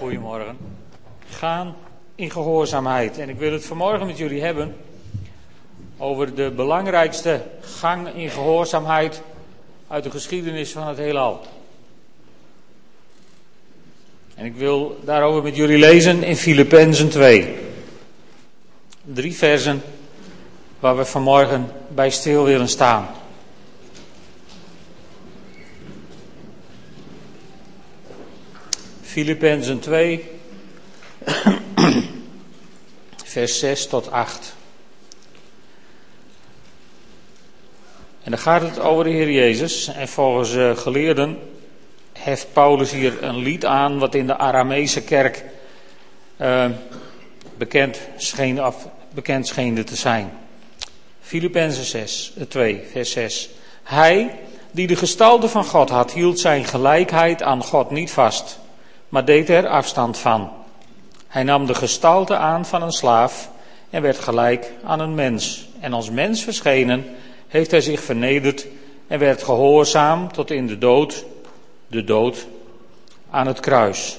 Goedemorgen. Gaan in gehoorzaamheid. En ik wil het vanmorgen met jullie hebben over de belangrijkste gang in gehoorzaamheid uit de geschiedenis van het heelal. En ik wil daarover met jullie lezen in Filippenzen 2. Drie versen waar we vanmorgen bij stil willen staan. Filippenzen 2, vers 6 tot 8. En dan gaat het over de Heer Jezus. En volgens uh, geleerden heft Paulus hier een lied aan wat in de Arameese kerk uh, bekend, scheen, bekend scheen te zijn. Filippenzen 6, 2, vers 6. Hij, die de gestalte van God had, hield zijn gelijkheid aan God niet vast maar deed er afstand van. Hij nam de gestalte aan van een slaaf en werd gelijk aan een mens. En als mens verschenen heeft hij zich vernederd en werd gehoorzaam tot in de dood, de dood aan het kruis.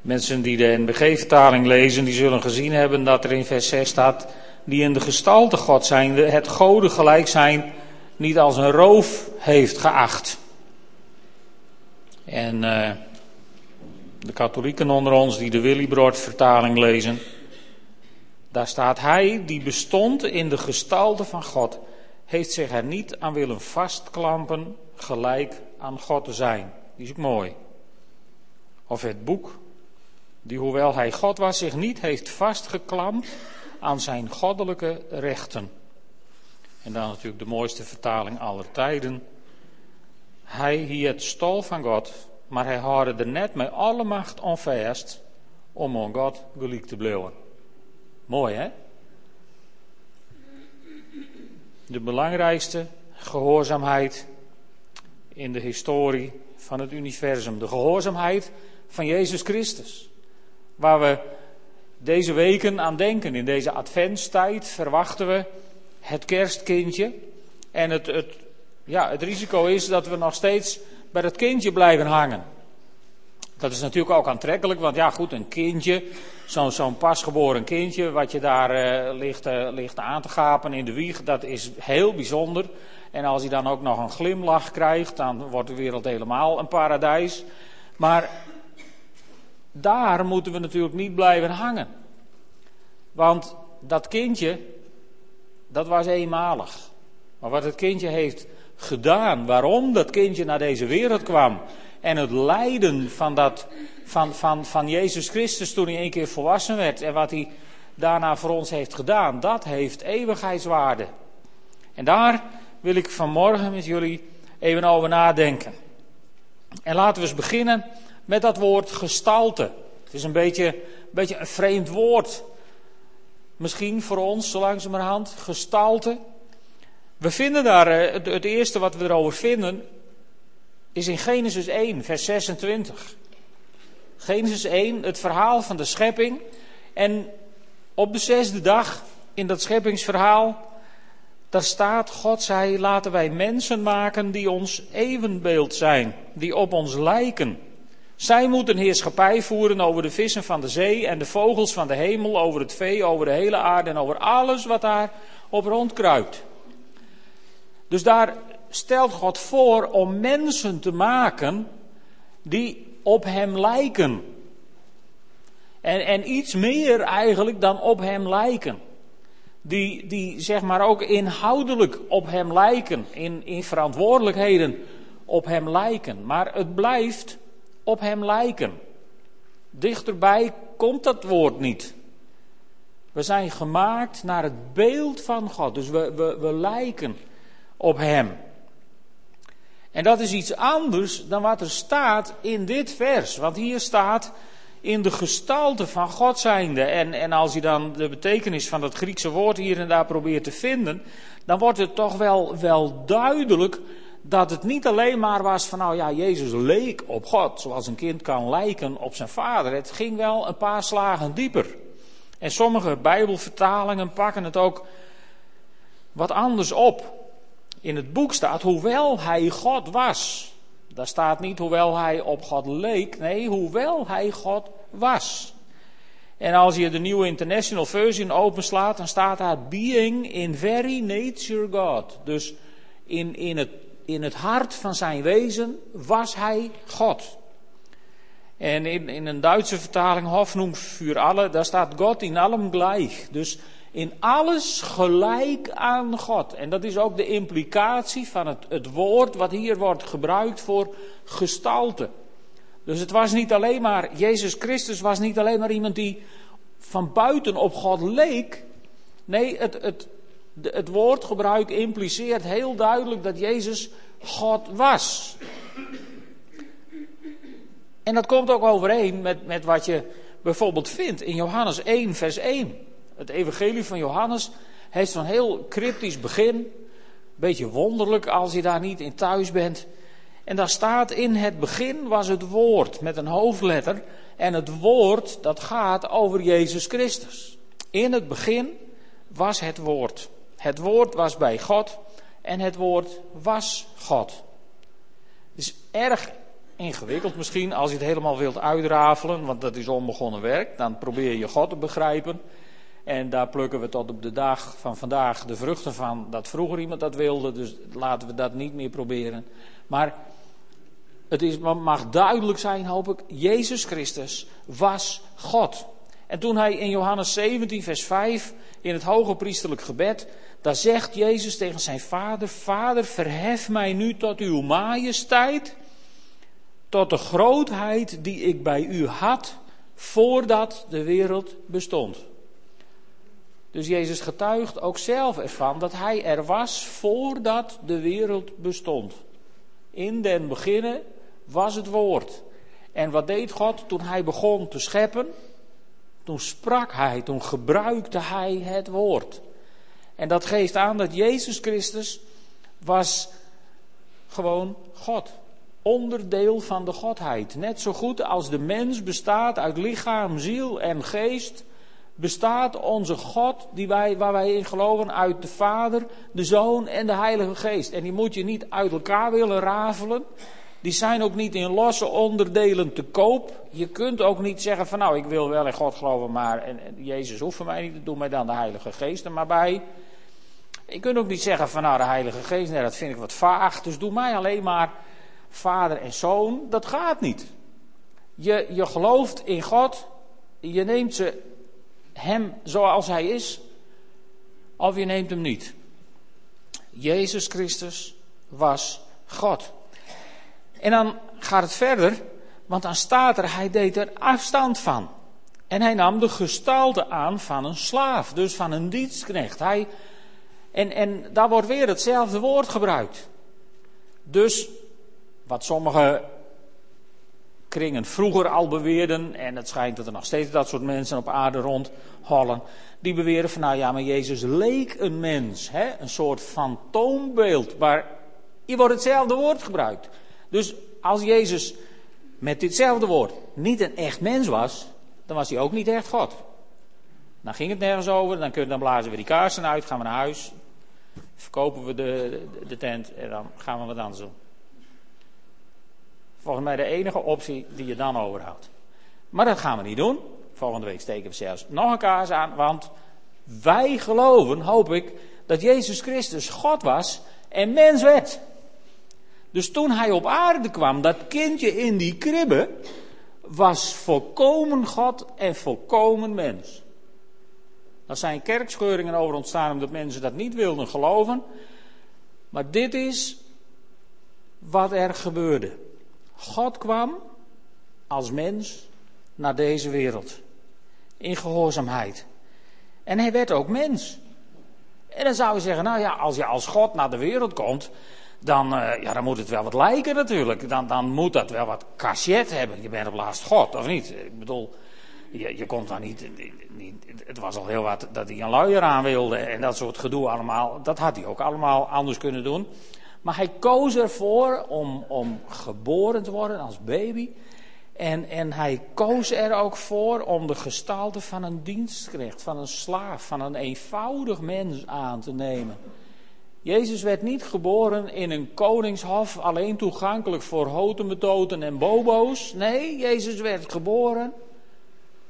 Mensen die de NBG-vertaling lezen, die zullen gezien hebben dat er in vers 6 staat, die in de gestalte God zijn, het goden gelijk zijn, niet als een roof heeft geacht. En uh, de katholieken onder ons die de Willibrord vertaling lezen, daar staat hij die bestond in de gestalte van God, heeft zich er niet aan willen vastklampen gelijk aan God te zijn. Die is ook mooi. Of het boek, die hoewel hij God was, zich niet heeft vastgeklampt aan zijn goddelijke rechten. En dan natuurlijk de mooiste vertaling aller tijden. Hij het stol van God, maar hij hoorde er net met alle macht onvast om aan God gelijk te blijven. Mooi hè? De belangrijkste gehoorzaamheid in de historie van het universum. De gehoorzaamheid van Jezus Christus. Waar we deze weken aan denken. In deze adventstijd verwachten we het kerstkindje. En het, het ja, het risico is dat we nog steeds bij dat kindje blijven hangen. Dat is natuurlijk ook aantrekkelijk, want ja goed, een kindje, zo'n pasgeboren kindje, wat je daar uh, ligt, uh, ligt aan te gapen in de wieg, dat is heel bijzonder. En als hij dan ook nog een glimlach krijgt, dan wordt de wereld helemaal een paradijs. Maar daar moeten we natuurlijk niet blijven hangen. Want dat kindje, dat was eenmalig. Maar wat het kindje heeft gedaan. Waarom dat kindje naar deze wereld kwam. En het lijden van, dat, van, van, van Jezus Christus toen hij een keer volwassen werd. En wat hij daarna voor ons heeft gedaan. Dat heeft eeuwigheidswaarde. En daar wil ik vanmorgen met jullie even over nadenken. En laten we eens beginnen met dat woord gestalte. Het is een beetje, een beetje een vreemd woord. Misschien voor ons, zo langzamerhand. Gestalte. We vinden daar, eh, het, eerste wat we erover vinden, is in Genesis 1, vers 26. Genesis 1, het verhaal van de schepping. En op de zesde dag in dat scheppingsverhaal, daar staat, God zei, laten wij mensen maken die ons evenbeeld zijn, die op ons lijken. Zij moeten heerschappij voeren over de vissen van de zee en de vogels van de hemel, over het vee, over de hele aarde en over alles wat daar op rondkruipt. Dus daar stelt God voor om mensen te maken die op hem lijken. En, en iets meer eigenlijk dan op hem lijken. Die, die zeg maar ook inhoudelijk op hem lijken, in, in verantwoordelijkheden op hem lijken. Maar het blijft op hem lijken. Dichterbij komt dat woord niet. We zijn gemaakt naar het beeld van God. Dus we, we, we lijken op hem. En dat is iets anders dan wat er staat in dit vers. Want hier staat in de gestalte van God zijnde. En, en als je dan de betekenis van dat Griekse woord hier en daar probeert te vinden, dan wordt het toch wel, wel duidelijk dat het niet alleen maar was van, nou ja, Jezus leek op God, zoals een kind kan lijken op zijn vader. Het ging wel een paar slagen dieper. En sommige Bijbelvertalingen pakken het ook wat anders op in het boek staat, hoewel hij God was. Daar staat niet hoewel hij op God leek, nee, hoewel hij God was. En als je de nieuwe International Version openslaat, dan staat daar being in very nature God. Dus in, in, het, in het hart van zijn wezen was hij God. En in, in een Duitse vertaling, Hoffnung für alle, daar staat God in allem gleich. Dus in alles gelijk aan God. En dat is ook de implicatie van het, het woord wat hier wordt gebruikt voor gestalte. Dus het was niet alleen maar, Jezus Christus was niet alleen maar iemand die van buiten op God leek. Nee, het, het, het woordgebruik impliceert heel duidelijk dat Jezus God was. En dat komt ook overeen met, met wat je bijvoorbeeld vindt in Johannes 1, vers 1. Het evangelie van Johannes heeft zo'n heel cryptisch begin. Beetje wonderlijk als je daar niet in thuis bent. En daar staat in het begin was het woord met een hoofdletter. En het woord dat gaat over Jezus Christus. In het begin was het woord. Het woord was bij God en het woord was God. Het is erg ingewikkeld misschien als je het helemaal wilt uitrafelen, want dat is onbegonnen werk. Dan probeer je God te begrijpen. En daar plukken we tot op de dag van vandaag de vruchten van dat vroeger iemand dat wilde. Dus laten we dat niet meer proberen. Maar het is, mag duidelijk zijn, hoop ik, Jezus Christus was God. En toen hij in Johannes 17, vers 5, in het hoge priesterlijk gebed, daar zegt Jezus tegen zijn vader, Vader, verhef mij nu tot uw majesteit, tot de grootheid die ik bij u had, voordat de wereld bestond. Dus Jezus getuigt ook zelf ervan dat hij er was voordat de wereld bestond. In den beginnen was het woord. En wat deed God toen hij begon te scheppen? Toen sprak hij, toen gebruikte hij het woord. En dat geeft aan dat Jezus Christus was gewoon God. Onderdeel van de Godheid. Net zo goed als de mens bestaat uit lichaam, ziel en geest, bestaat onze God, die wij, waar wij in geloven, uit de Vader, de Zoon en de Heilige Geest. En die moet je niet uit elkaar willen rafelen. Die zijn ook niet in losse onderdelen te koop. Je kunt ook niet zeggen van nou, ik wil wel in God geloven, maar en, Jezus hoeft voor mij niet, doe mij dan de Heilige Geest er maar bij. Je kunt ook niet zeggen van nou, de Heilige Geest, nee, dat vind ik wat vaag, dus doe mij alleen maar Vader en Zoon. Dat gaat niet. Je, je gelooft in God, je neemt ze hem zoals hij is, of je neemt hem niet. Jezus Christus was God. En dan gaat het verder, want dan staat er, hij deed er afstand van. En hij nam de gestalte aan van een slaaf, dus van een dienstknecht. Hij, en, en daar wordt weer hetzelfde woord gebruikt. Dus wat sommige kringen vroeger al beweerden, en het schijnt dat er nog steeds dat soort mensen op aarde rondhollen, die beweren van nou ja, maar Jezus leek een mens, hè? een soort fantoombeeld, maar hier wordt hetzelfde woord gebruikt. Dus als Jezus met ditzelfde woord niet een echt mens was, dan was hij ook niet echt God. Dan ging het nergens over, dan, kunnen, dan blazen we die kaarsen uit, gaan we naar huis, verkopen we de, de, de tent en dan gaan we wat anders doen. Volgens mij de enige optie die je dan overhoudt. Maar dat gaan we niet doen. Volgende week steken we zelfs nog een kaars aan, want wij geloven, hoop ik, dat Jezus Christus God was en mens werd. Dus toen hij op aarde kwam, dat kindje in die kribbe, was volkomen God en volkomen mens. Er zijn kerkscheuringen over ontstaan omdat mensen dat niet wilden geloven. Maar dit is wat er gebeurde. God kwam als mens naar deze wereld. In gehoorzaamheid. En hij werd ook mens. En dan zou je zeggen, nou ja, als je als God naar de wereld komt, dan, uh, ja, dan moet het wel wat lijken natuurlijk. Dan, dan moet dat wel wat cachet hebben. Je bent op laatst God, of niet? Ik bedoel, je, je komt dan niet, niet, Het was al heel wat dat hij een luier aan wilde en dat soort gedoe allemaal. Dat had hij ook allemaal anders kunnen doen. Maar hij koos ervoor om, om geboren te worden als baby. En, en hij koos er ook voor om de gestalte van een dienstknecht, van een slaaf, van een eenvoudig mens aan te nemen. Jezus werd niet geboren in een koningshof, alleen toegankelijk voor hotemetoten en bobo's. Nee, Jezus werd geboren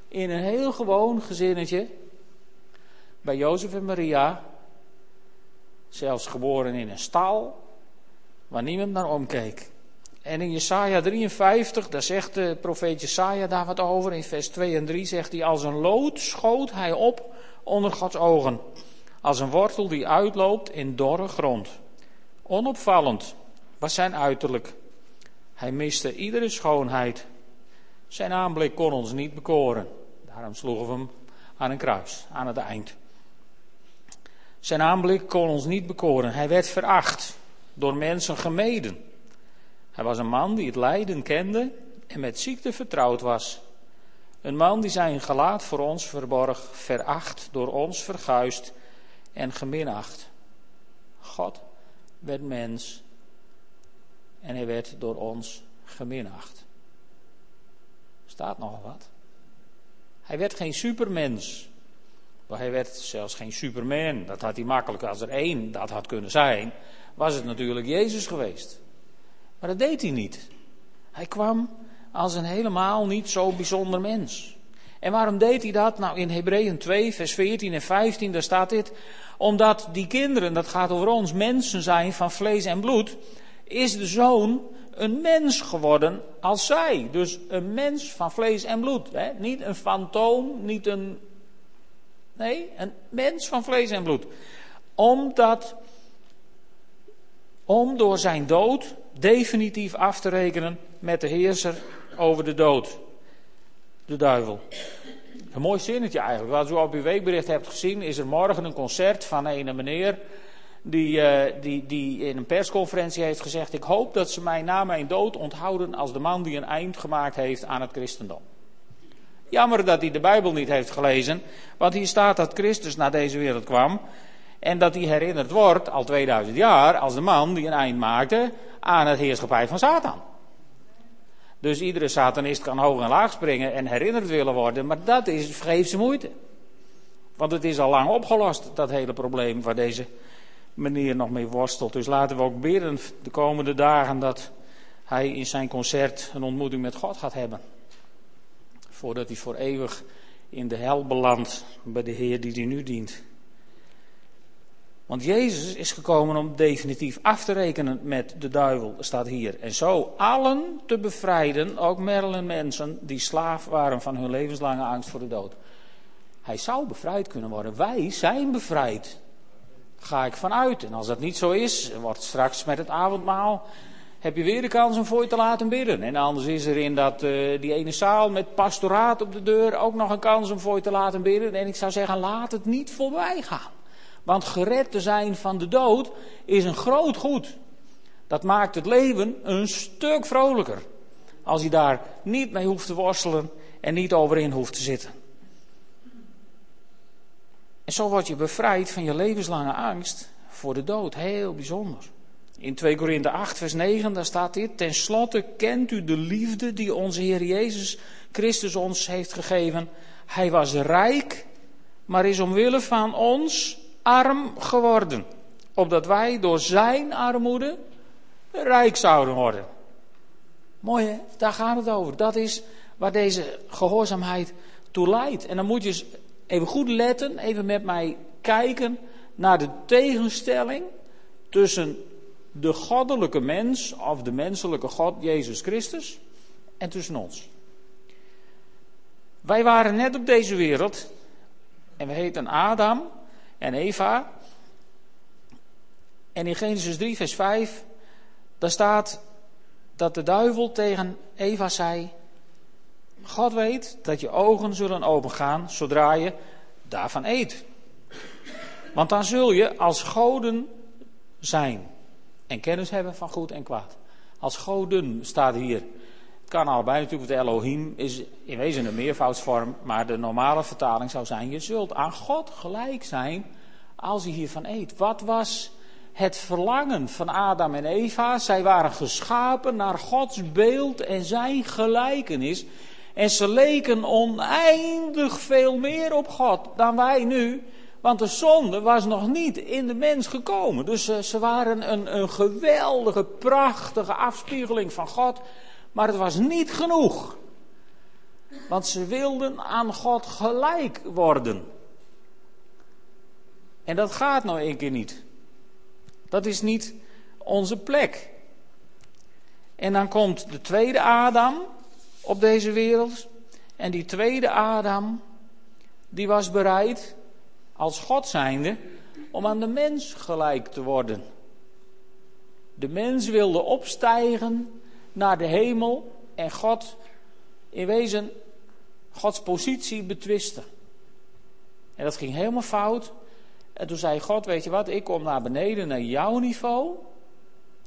in een heel gewoon gezinnetje. Bij Jozef en Maria. Zelfs geboren in een stal, waar niemand naar omkeek. En in Jesaja 53, daar zegt de profeet Jesaja daar wat over. In vers 2 en 3 zegt hij, als een lood schoot hij op onder Gods ogen. Als een wortel die uitloopt in dorre grond. Onopvallend was zijn uiterlijk. Hij miste iedere schoonheid. Zijn aanblik kon ons niet bekoren. Daarom sloegen we hem aan een kruis, aan het eind. Zijn aanblik kon ons niet bekoren. Hij werd veracht, door mensen gemeden. Hij was een man die het lijden kende en met ziekte vertrouwd was. Een man die zijn gelaat voor ons verborg, veracht, door ons verguist en geminacht. God werd mens en hij werd door ons geminacht. Staat nogal wat. Hij werd geen supermens. Maar hij werd zelfs geen superman. Dat had hij makkelijk als er één dat had kunnen zijn. Was het natuurlijk Jezus geweest. Maar dat deed hij niet. Hij kwam als een helemaal niet zo bijzonder mens. En waarom deed hij dat? Nou, in Hebreeën 2, vers 14 en 15, daar staat dit. Omdat die kinderen, dat gaat over ons, mensen zijn van vlees en bloed, is de zoon een mens geworden als zij. Dus een mens van vlees en bloed. Hè? Niet een fantoom, niet een. Nee, een mens van vlees en bloed. Omdat. Om door zijn dood definitief af te rekenen met de heerser over de dood. De duivel. Een mooi zinnetje eigenlijk. Wat u op uw weekbericht hebt gezien, is er morgen een concert van een meneer. Die, uh, die, die in een persconferentie heeft gezegd: Ik hoop dat ze mij na mijn dood onthouden als de man die een eind gemaakt heeft aan het christendom. Jammer dat hij de Bijbel niet heeft gelezen, want hier staat dat Christus naar deze wereld kwam. En dat hij herinnerd wordt, al 2000 jaar, als de man die een eind maakte aan het heerschappij van Satan. Dus iedere satanist kan hoog en laag springen en herinnerd willen worden, maar dat is vergeefse moeite. Want het is al lang opgelost, dat hele probleem waar deze meneer nog mee worstelt. Dus laten we ook bidden de komende dagen dat hij in zijn concert een ontmoeting met God gaat hebben. Voordat hij voor eeuwig in de hel belandt bij de Heer die hij nu dient. Want Jezus is gekomen om definitief af te rekenen met de duivel, staat hier. En zo allen te bevrijden, ook merlen mensen die slaaf waren van hun levenslange angst voor de dood. Hij zou bevrijd kunnen worden. Wij zijn bevrijd. Ga ik vanuit. En als dat niet zo is, wordt straks met het avondmaal. Heb je weer de kans om voor je te laten bidden. En anders is er in dat, uh, die ene zaal met pastoraat op de deur ook nog een kans om voor je te laten bidden. En ik zou zeggen, laat het niet voorbij gaan. Want gered te zijn van de dood is een groot goed. Dat maakt het leven een stuk vrolijker. Als je daar niet mee hoeft te worstelen en niet overin hoeft te zitten. En zo word je bevrijd van je levenslange angst voor de dood. Heel bijzonder. In 2 Korinthe 8, vers 9, daar staat dit. Ten slotte kent u de liefde die onze Heer Jezus Christus ons heeft gegeven. Hij was rijk, maar is omwille van ons arm geworden. Opdat wij door zijn armoede rijk zouden worden. Mooi hè, daar gaat het over. Dat is waar deze gehoorzaamheid toe leidt. En dan moet je even goed letten, even met mij kijken naar de tegenstelling tussen de goddelijke mens of de menselijke God Jezus Christus en tussen ons. Wij waren net op deze wereld en we heten Adam en Eva. En in Genesis 3, vers 5, daar staat dat de duivel tegen Eva zei: God weet dat je ogen zullen opengaan zodra je daarvan eet. Want dan zul je als goden zijn en kennis hebben van goed en kwaad. Als goden staat hier. Kan allebei natuurlijk, want Elohim is in wezen een meervoudsvorm, maar de normale vertaling zou zijn: je zult aan God gelijk zijn als je hiervan eet. Wat was het verlangen van Adam en Eva? Zij waren geschapen naar Gods beeld en zijn gelijkenis. En ze leken oneindig veel meer op God dan wij nu. Want de zonde was nog niet in de mens gekomen. Dus ze, ze waren een, een geweldige, prachtige afspiegeling van God. Maar het was niet genoeg. Want ze wilden aan God gelijk worden. En dat gaat nou één keer niet. Dat is niet onze plek. En dan komt de tweede Adam op deze wereld. En die tweede Adam, die was bereid, als God zijnde, om aan de mens gelijk te worden. De mens wilde opstijgen naar de hemel en God in wezen Gods positie betwisten. En dat ging helemaal fout. En toen zei God, weet je wat, ik kom naar beneden, naar jouw niveau.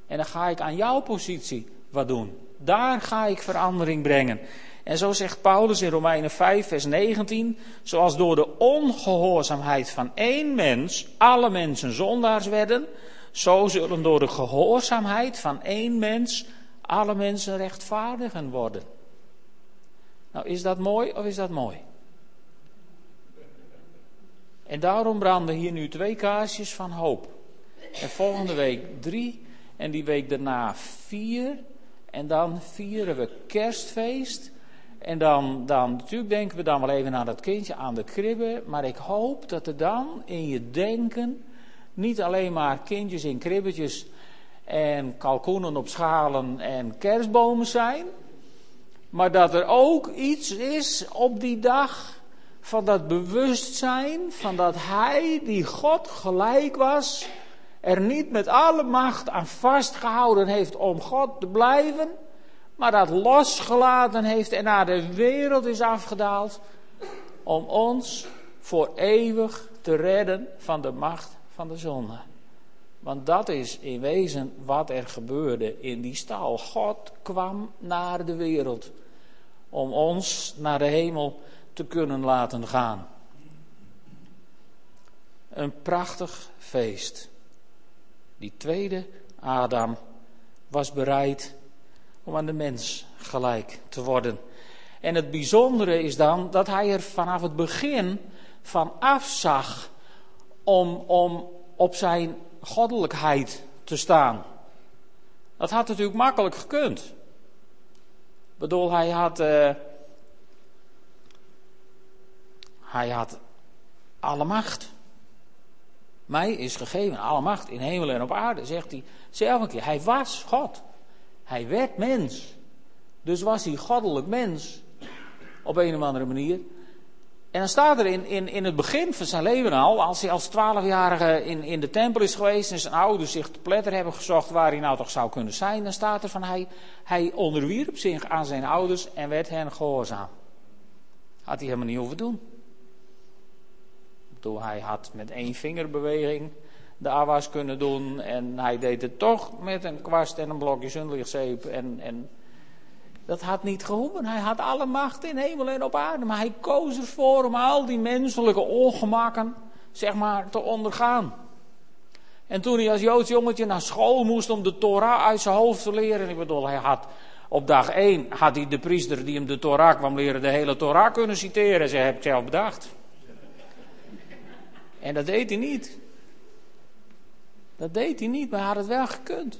En dan ga ik aan jouw positie wat doen. Daar ga ik verandering brengen. En zo zegt Paulus in Romeinen 5, vers 19: Zoals door de ongehoorzaamheid van één mens alle mensen zondaars werden, zo zullen door de gehoorzaamheid van één mens alle mensen rechtvaardigen worden. Nou, is dat mooi of is dat mooi? En daarom branden hier nu twee kaarsjes van hoop. En volgende week drie. En die week daarna vier. En dan vieren we kerstfeest. En dan, dan, natuurlijk denken we dan wel even aan dat kindje aan de kribbe. Maar ik hoop dat er dan in je denken niet alleen maar kindjes in kribbetjes en kalkoenen op schalen en kerstbomen zijn. Maar dat er ook iets is op die dag van dat bewustzijn van dat hij die God gelijk was, er niet met alle macht aan vastgehouden heeft om God te blijven, maar dat losgelaten heeft en naar de wereld is afgedaald om ons voor eeuwig te redden van de macht van de zonde. Want dat is in wezen wat er gebeurde in die stal. God kwam naar de wereld om ons naar de hemel te kunnen laten gaan. Een prachtig feest. Die tweede Adam was bereid om aan de mens gelijk te worden. En het bijzondere is dan dat hij er vanaf het begin van afzag om, om op zijn goddelijkheid te staan. Dat had natuurlijk makkelijk gekund. Ik bedoel, hij had. Uh, hij had alle macht. Mij is gegeven alle macht in hemel en op aarde, zegt hij zelf een keer. Hij was God. Hij werd mens. Dus was hij goddelijk mens. Op een of andere manier. En dan staat er in, in, het begin van zijn leven al, als hij als twaalfjarige in, in de tempel is geweest en zijn ouders zich te pletter hebben gezocht waar hij nou toch zou kunnen zijn, dan staat er van hij, hij onderwierp zich aan zijn ouders en werd hen gehoorzaam. Had hij helemaal niet hoeven doen. Toen hij had met één vingerbeweging de awas kunnen doen en hij deed het toch met een kwast en een blokje zonlichtzeep en, en dat had niet gehoeven. Hij had alle macht in hemel en op aarde. Maar hij koos ervoor om al die menselijke ongemakken, zeg maar, te ondergaan. En toen hij als Joods jongetje naar school moest om de Torah uit zijn hoofd te leren. Ik bedoel, hij had op dag één had hij de priester die hem de Torah kwam leren, de hele Torah kunnen citeren. Ze heb ik zelf bedacht. En dat deed hij niet. Dat deed hij niet, maar hij had het wel gekund.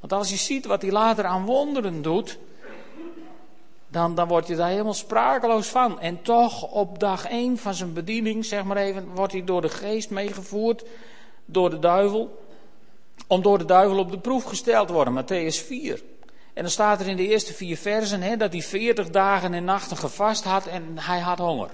Want als je ziet wat hij later aan wonderen doet, dan, dan word je daar helemaal sprakeloos van. En toch op dag 1 van zijn bediening, zeg maar even, wordt hij door de geest meegevoerd, door de duivel, om door de duivel op de proef gesteld te worden. Matthäus 4. En dan staat er in de eerste vier versen hè, dat hij 40 dagen en nachten gevast had en hij had honger.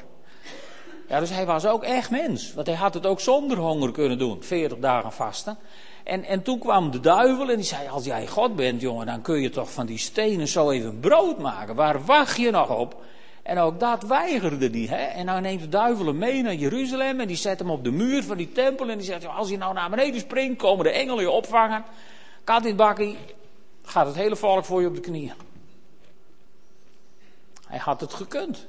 Ja, dus hij was ook echt mens. Want hij had het ook zonder honger kunnen doen. 40 dagen vasten. En, en toen kwam de duivel en die zei: Als jij God bent, jongen, dan kun je toch van die stenen zo even brood maken. Waar wacht je nog op? En ook dat weigerde. Hè? En dan neemt de duivel hem mee naar Jeruzalem en die zet hem op de muur van die tempel. En die zegt: Als je nou naar beneden springt, komen de engelen je opvangen. Kat in het bakkie, gaat het hele volk voor je op de knieën. Hij had het gekund.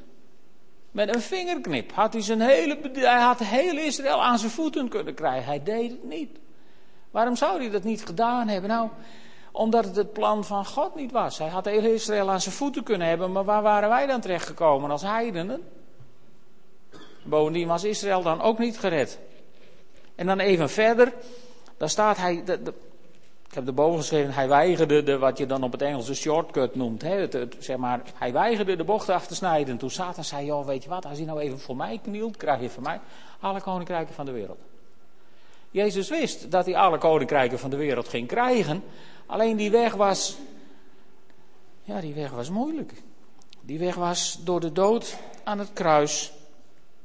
Met een vingerknip had hij, zijn hele, hij had heel Israël aan zijn voeten kunnen krijgen. Hij deed het niet. Waarom zou hij dat niet gedaan hebben? Nou, omdat het het plan van God niet was. Hij had heel Israël aan zijn voeten kunnen hebben, maar waar waren wij dan terechtgekomen als heidenen? Bovendien was Israël dan ook niet gered. En dan even verder, daar staat hij, ik heb erboven geschreven, hij weigerde de, wat je dan op het Engels shortcut noemt. Hè, het, zeg maar, hij weigerde de bocht af te snijden. Toen Satan zei, joh, weet je wat, als hij nou even voor mij knielt, krijg je van mij alle koninkrijken van de wereld. Jezus wist dat hij alle koninkrijken van de wereld ging krijgen. Alleen die weg was, ja, die weg was moeilijk. Die weg was door de dood aan het kruis.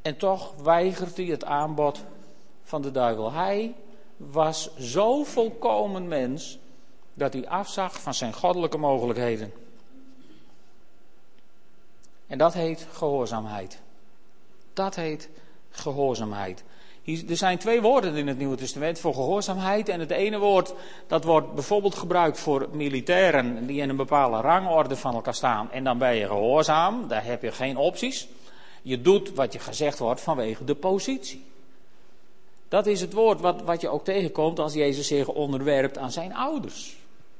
En toch weigert hij het aanbod van de duivel. Hij was zo volkomen mens dat hij afzag van zijn goddelijke mogelijkheden. En dat heet gehoorzaamheid. Dat heet gehoorzaamheid. Er zijn twee woorden in het Nieuwe Testament voor gehoorzaamheid. En het ene woord dat wordt bijvoorbeeld gebruikt voor militairen die in een bepaalde rangorde van elkaar staan. En dan ben je gehoorzaam, daar heb je geen opties. Je doet wat je gezegd wordt vanwege de positie. Dat is het woord wat, wat je ook tegenkomt als Jezus zich onderwerpt aan zijn ouders.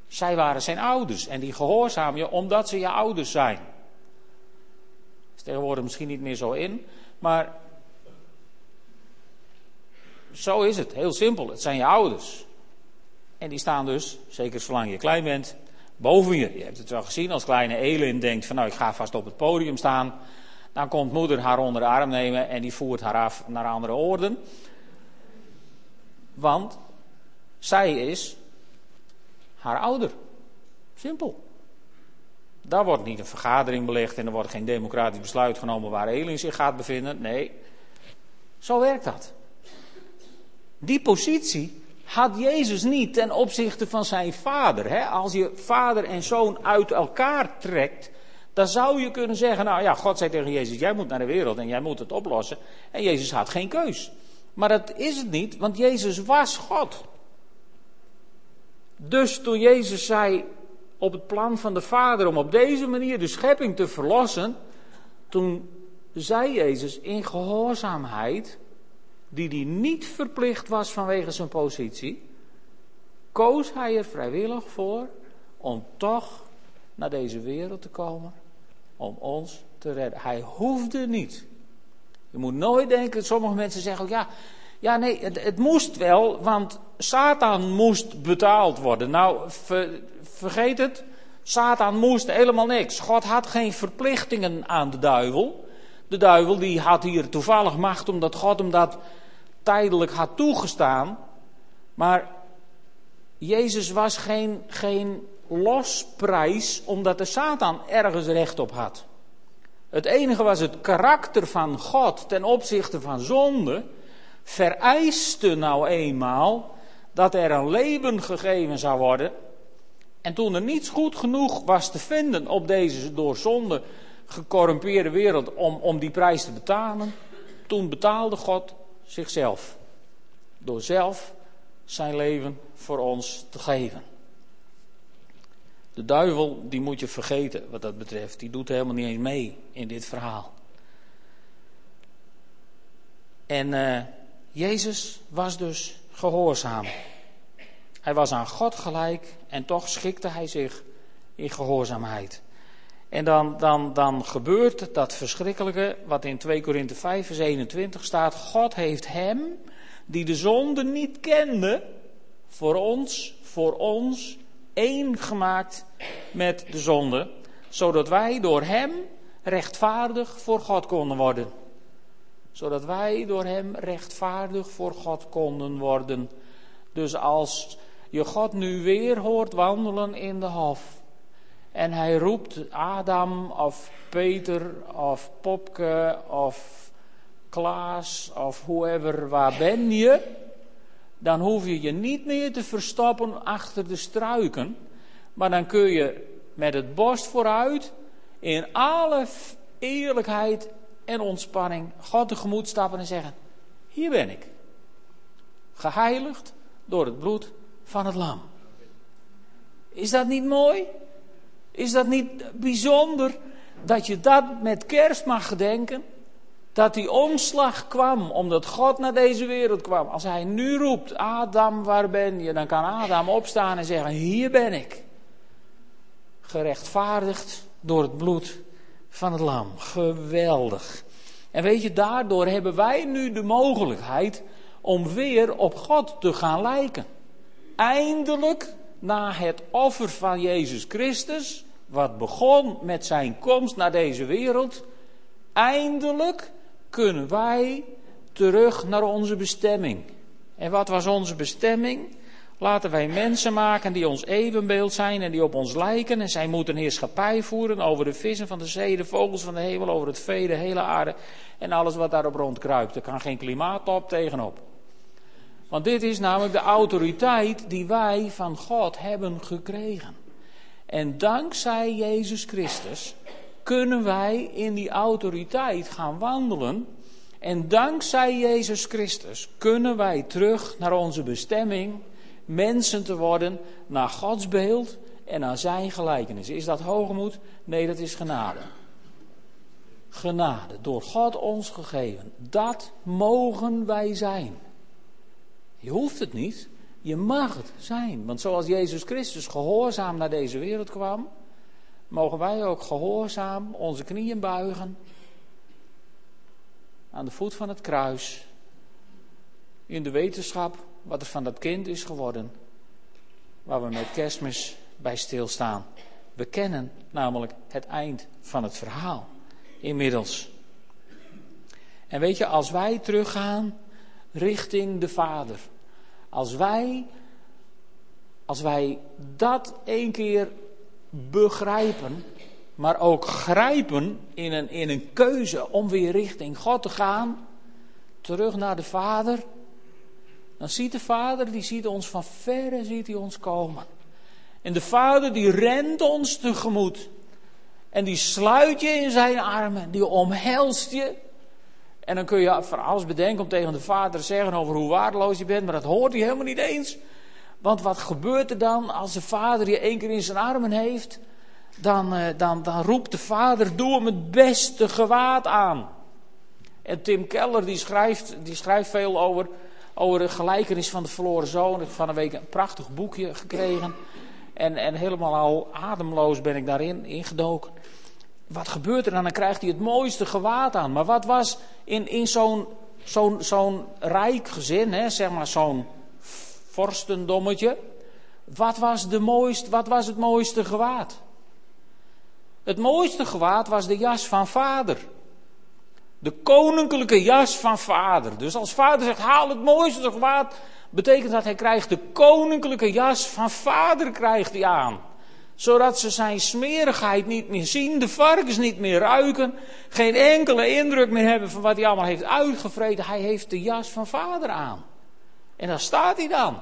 Zij waren zijn ouders en die gehoorzaam je omdat ze je ouders zijn. Dat is tegenwoordig misschien niet meer zo in, maar zo is het, heel simpel. Het zijn je ouders. En die staan dus, zeker zolang je klein bent, boven je. Je hebt het wel gezien als kleine Elin denkt van nou ik ga vast op het podium staan. Dan komt moeder haar onder de arm nemen en die voert haar af naar andere oorden. Want zij is haar ouder. Simpel. Daar wordt niet een vergadering belegd en er wordt geen democratisch besluit genomen waar Elin zich gaat bevinden. Nee, zo werkt dat. Die positie had Jezus niet ten opzichte van zijn vader. Hè? Als je vader en zoon uit elkaar trekt, dan zou je kunnen zeggen, nou ja, God zei tegen Jezus, jij moet naar de wereld en jij moet het oplossen. En Jezus had geen keus. Maar dat is het niet, want Jezus was God. Dus toen Jezus zei op het plan van de Vader om op deze manier de schepping te verlossen, toen zei Jezus in gehoorzaamheid, die hij niet verplicht was vanwege zijn positie, koos hij er vrijwillig voor om toch naar deze wereld te komen, om ons te redden. Hij hoefde niet. Je moet nooit denken, sommige mensen zeggen ja, ja nee, het, het moest wel, want Satan moest betaald worden. Nou, vergeet het, Satan moest helemaal niks. God had geen verplichtingen aan de duivel. De duivel die had hier toevallig macht omdat God hem dat tijdelijk had toegestaan. Maar Jezus was geen, geen losprijs omdat de Satan ergens recht op had. Het enige was het karakter van God ten opzichte van zonde vereiste nou eenmaal dat er een leven gegeven zou worden. En toen er niets goed genoeg was te vinden op deze door zonde gecorrumpeerde wereld om, om die prijs te betalen, toen betaalde God zichzelf. Door zelf zijn leven voor ons te geven. De duivel, die moet je vergeten wat dat betreft. Die doet helemaal niet eens mee in dit verhaal. En uh, Jezus was dus gehoorzaam. Hij was aan God gelijk en toch schikte hij zich in gehoorzaamheid. En dan, dan, dan gebeurt dat verschrikkelijke wat in 2 Korinthe 5 vers 21 staat. God heeft hem, die de zonde niet kende, voor ons, voor ons, één gemaakt met de zonde. Zodat wij door hem rechtvaardig voor God konden worden. Zodat wij door hem rechtvaardig voor God konden worden. Dus als je God nu weer hoort wandelen in de hof en hij roept Adam of Peter of Popke of Klaas of whoever, waar ben je? Dan hoef je je niet meer te verstoppen achter de struiken. Maar dan kun je met het borst vooruit in alle eerlijkheid en ontspanning God tegemoet stappen en zeggen: Hier ben ik. Geheiligd door het bloed van het lam. Is dat niet mooi? Is dat niet bijzonder dat je dat met kerst mag gedenken? Dat die omslag kwam omdat God naar deze wereld kwam. Als hij nu roept, Adam, waar ben je? Dan kan Adam opstaan en zeggen, hier ben ik. Gerechtvaardigd door het bloed van het lam. Geweldig. En weet je, daardoor hebben wij nu de mogelijkheid om weer op God te gaan lijken. Eindelijk, na het offer van Jezus Christus, wat begon met zijn komst naar deze wereld, eindelijk kunnen wij terug naar onze bestemming. En wat was onze bestemming? Laten wij mensen maken die ons evenbeeld zijn en die op ons lijken. En zij moeten heerschappij voeren over de vissen van de zee, de vogels van de hemel, over het vee, de hele aarde en alles wat daarop rondkruipt. Er kan geen klimaattop tegenop. Want dit is namelijk de autoriteit die wij van God hebben gekregen. En dankzij Jezus Christus kunnen wij in die autoriteit gaan wandelen. En dankzij Jezus Christus kunnen wij terug naar onze bestemming mensen te worden naar Gods beeld en naar zijn gelijkenis. Is dat hoogmoed? Nee, dat is genade. Genade, door God ons gegeven. Dat mogen wij zijn. Je hoeft het niet, je mag het zijn. Want zoals Jezus Christus gehoorzaam naar deze wereld kwam, mogen wij ook gehoorzaam onze knieën buigen aan de voet van het kruis. In de wetenschap wat er van dat kind is geworden, waar we met kerstmis bij stilstaan. We kennen namelijk het eind van het verhaal inmiddels. En weet je, als wij teruggaan richting de Vader, als wij, als wij dat één keer begrijpen, maar ook grijpen in een, in een keuze om weer richting God te gaan, terug naar de Vader, dan ziet de vader, die ziet ons van verre, ziet hij ons komen. En de vader die rent ons tegemoet. En die sluit je in zijn armen, die omhelst je. En dan kun je voor alles bedenken om tegen de vader te zeggen over hoe waardeloos je bent, maar dat hoort hij helemaal niet eens. Want wat gebeurt er dan als de vader je één keer in zijn armen heeft? Dan, eh, dan, dan roept de vader, doe hem het beste gewaad aan. En Tim Keller die schrijft, die schrijft veel over over de gelijkenis van de verloren zoon. Ik heb van een week een prachtig boekje gekregen. En, en helemaal al ademloos ben ik daarin ingedoken. Wat gebeurt er dan? Dan krijgt hij het mooiste gewaad aan. Maar wat was in, in zo'n zo'n zo'n rijk gezin, hè, zeg maar zo'n vorstendommetje. Wat was, de mooist, wat was het mooiste gewaad? Het mooiste gewaad was de jas van vader. De koninklijke jas van vader. Dus als vader zegt, haal het mooiste gewaad, betekent dat hij krijgt de koninklijke jas van vader krijgt hij aan. Zodat ze zijn smerigheid niet meer zien, de varkens niet meer ruiken, geen enkele indruk meer hebben van wat hij allemaal heeft uitgevreden. Hij heeft de jas van vader aan. En daar staat hij dan.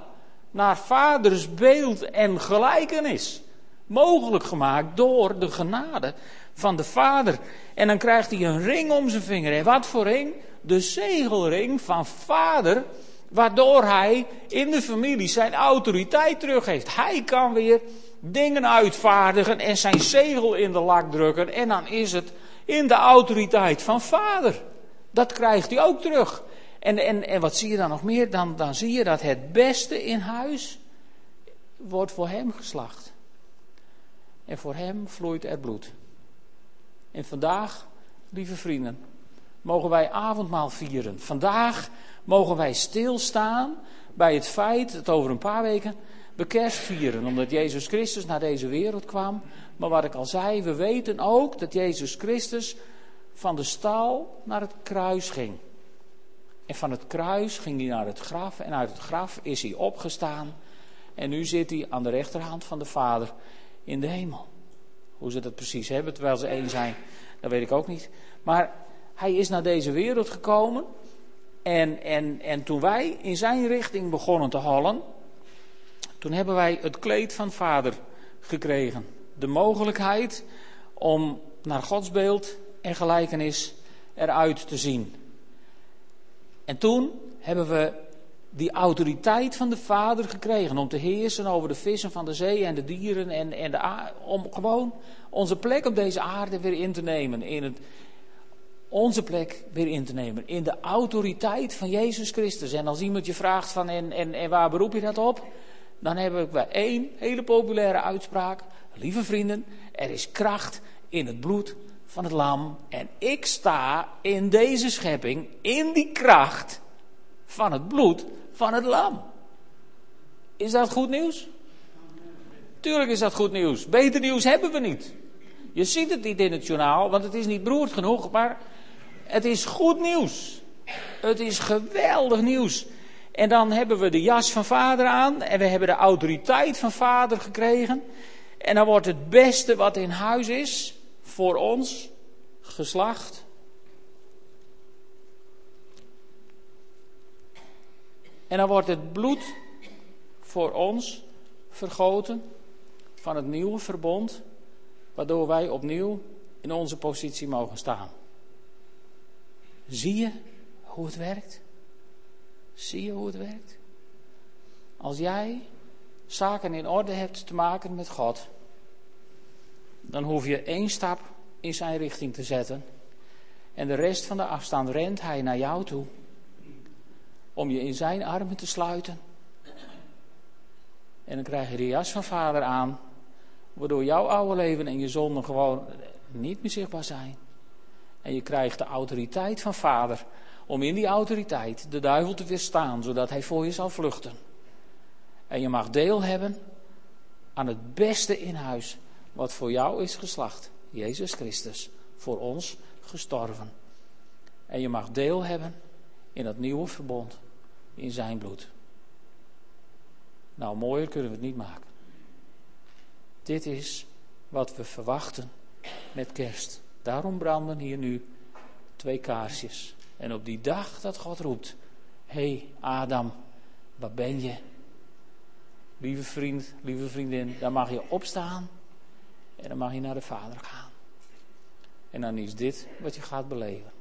Naar vaders beeld en gelijkenis. Mogelijk gemaakt door de genade van de vader. En dan krijgt hij een ring om zijn vinger. En wat voor ring? De zegelring van vader. Waardoor hij in de familie zijn autoriteit terug heeft. Hij kan weer dingen uitvaardigen en zijn zegel in de lak drukken. En dan is het in de autoriteit van vader. Dat krijgt hij ook terug. En, en, en wat zie je dan nog meer? Dan, dan zie je dat het beste in huis wordt voor hem geslacht. En voor hem vloeit er bloed. En vandaag, lieve vrienden, mogen wij avondmaal vieren. Vandaag mogen wij stilstaan bij het feit dat over een paar weken we. Omdat Jezus Christus naar deze wereld kwam. Maar wat ik al zei, we weten ook dat Jezus Christus van de stal naar het kruis ging. En van het kruis ging hij naar het graf en uit het graf is hij opgestaan. En nu zit hij aan de rechterhand van de Vader in de hemel. Hoe ze dat precies hebben, terwijl ze één zijn, dat weet ik ook niet. Maar hij is naar deze wereld gekomen. En, en, en toen wij in zijn richting begonnen te hollen, toen hebben wij het kleed van vader gekregen. De mogelijkheid om naar Gods beeld en gelijkenis eruit te zien. En toen hebben we die autoriteit van de Vader gekregen om te heersen over de vissen van de zee en de dieren en, en de om gewoon onze plek op deze aarde weer in te nemen. In het, onze plek weer in te nemen. In de autoriteit van Jezus Christus. En als iemand je vraagt van en, en, en waar beroep je dat op? Dan hebben we één hele populaire uitspraak. Lieve vrienden, er is kracht in het bloed van het lam. En ik sta in deze schepping, in die kracht van het bloed van het lam. Is dat goed nieuws? Tuurlijk is dat goed nieuws. Beter nieuws hebben we niet. Je ziet het niet in het journaal, want het is niet beroerd genoeg, maar het is goed nieuws. Het is geweldig nieuws. En dan hebben we de jas van vader aan en we hebben de autoriteit van vader gekregen. En dan wordt het beste wat in huis is voor ons geslacht. En dan wordt het bloed voor ons vergoten van het nieuwe verbond, waardoor wij opnieuw in onze positie mogen staan. Zie je hoe het werkt? Zie je hoe het werkt? Als jij zaken in orde hebt te maken met God, dan hoef je één stap in zijn richting te zetten. En de rest van de afstand rent hij naar jou toe. Om je in zijn armen te sluiten. En dan krijg je de jas van vader aan. Waardoor jouw oude leven en je zonden gewoon niet meer zichtbaar zijn. En je krijgt de autoriteit van vader. Om in die autoriteit de duivel te weerstaan. Zodat hij voor je zal vluchten. En je mag deel hebben aan het beste in huis. Wat voor jou is geslacht. Jezus Christus. Voor ons gestorven. En je mag deel hebben in dat nieuwe verbond. In zijn bloed. Nou, mooier kunnen we het niet maken. Dit is wat we verwachten met kerst. Daarom branden hier nu twee kaarsjes. En op die dag dat God roept: Hé hey Adam, waar ben je? Lieve vriend, lieve vriendin, dan mag je opstaan en dan mag je naar de Vader gaan. En dan is dit wat je gaat beleven.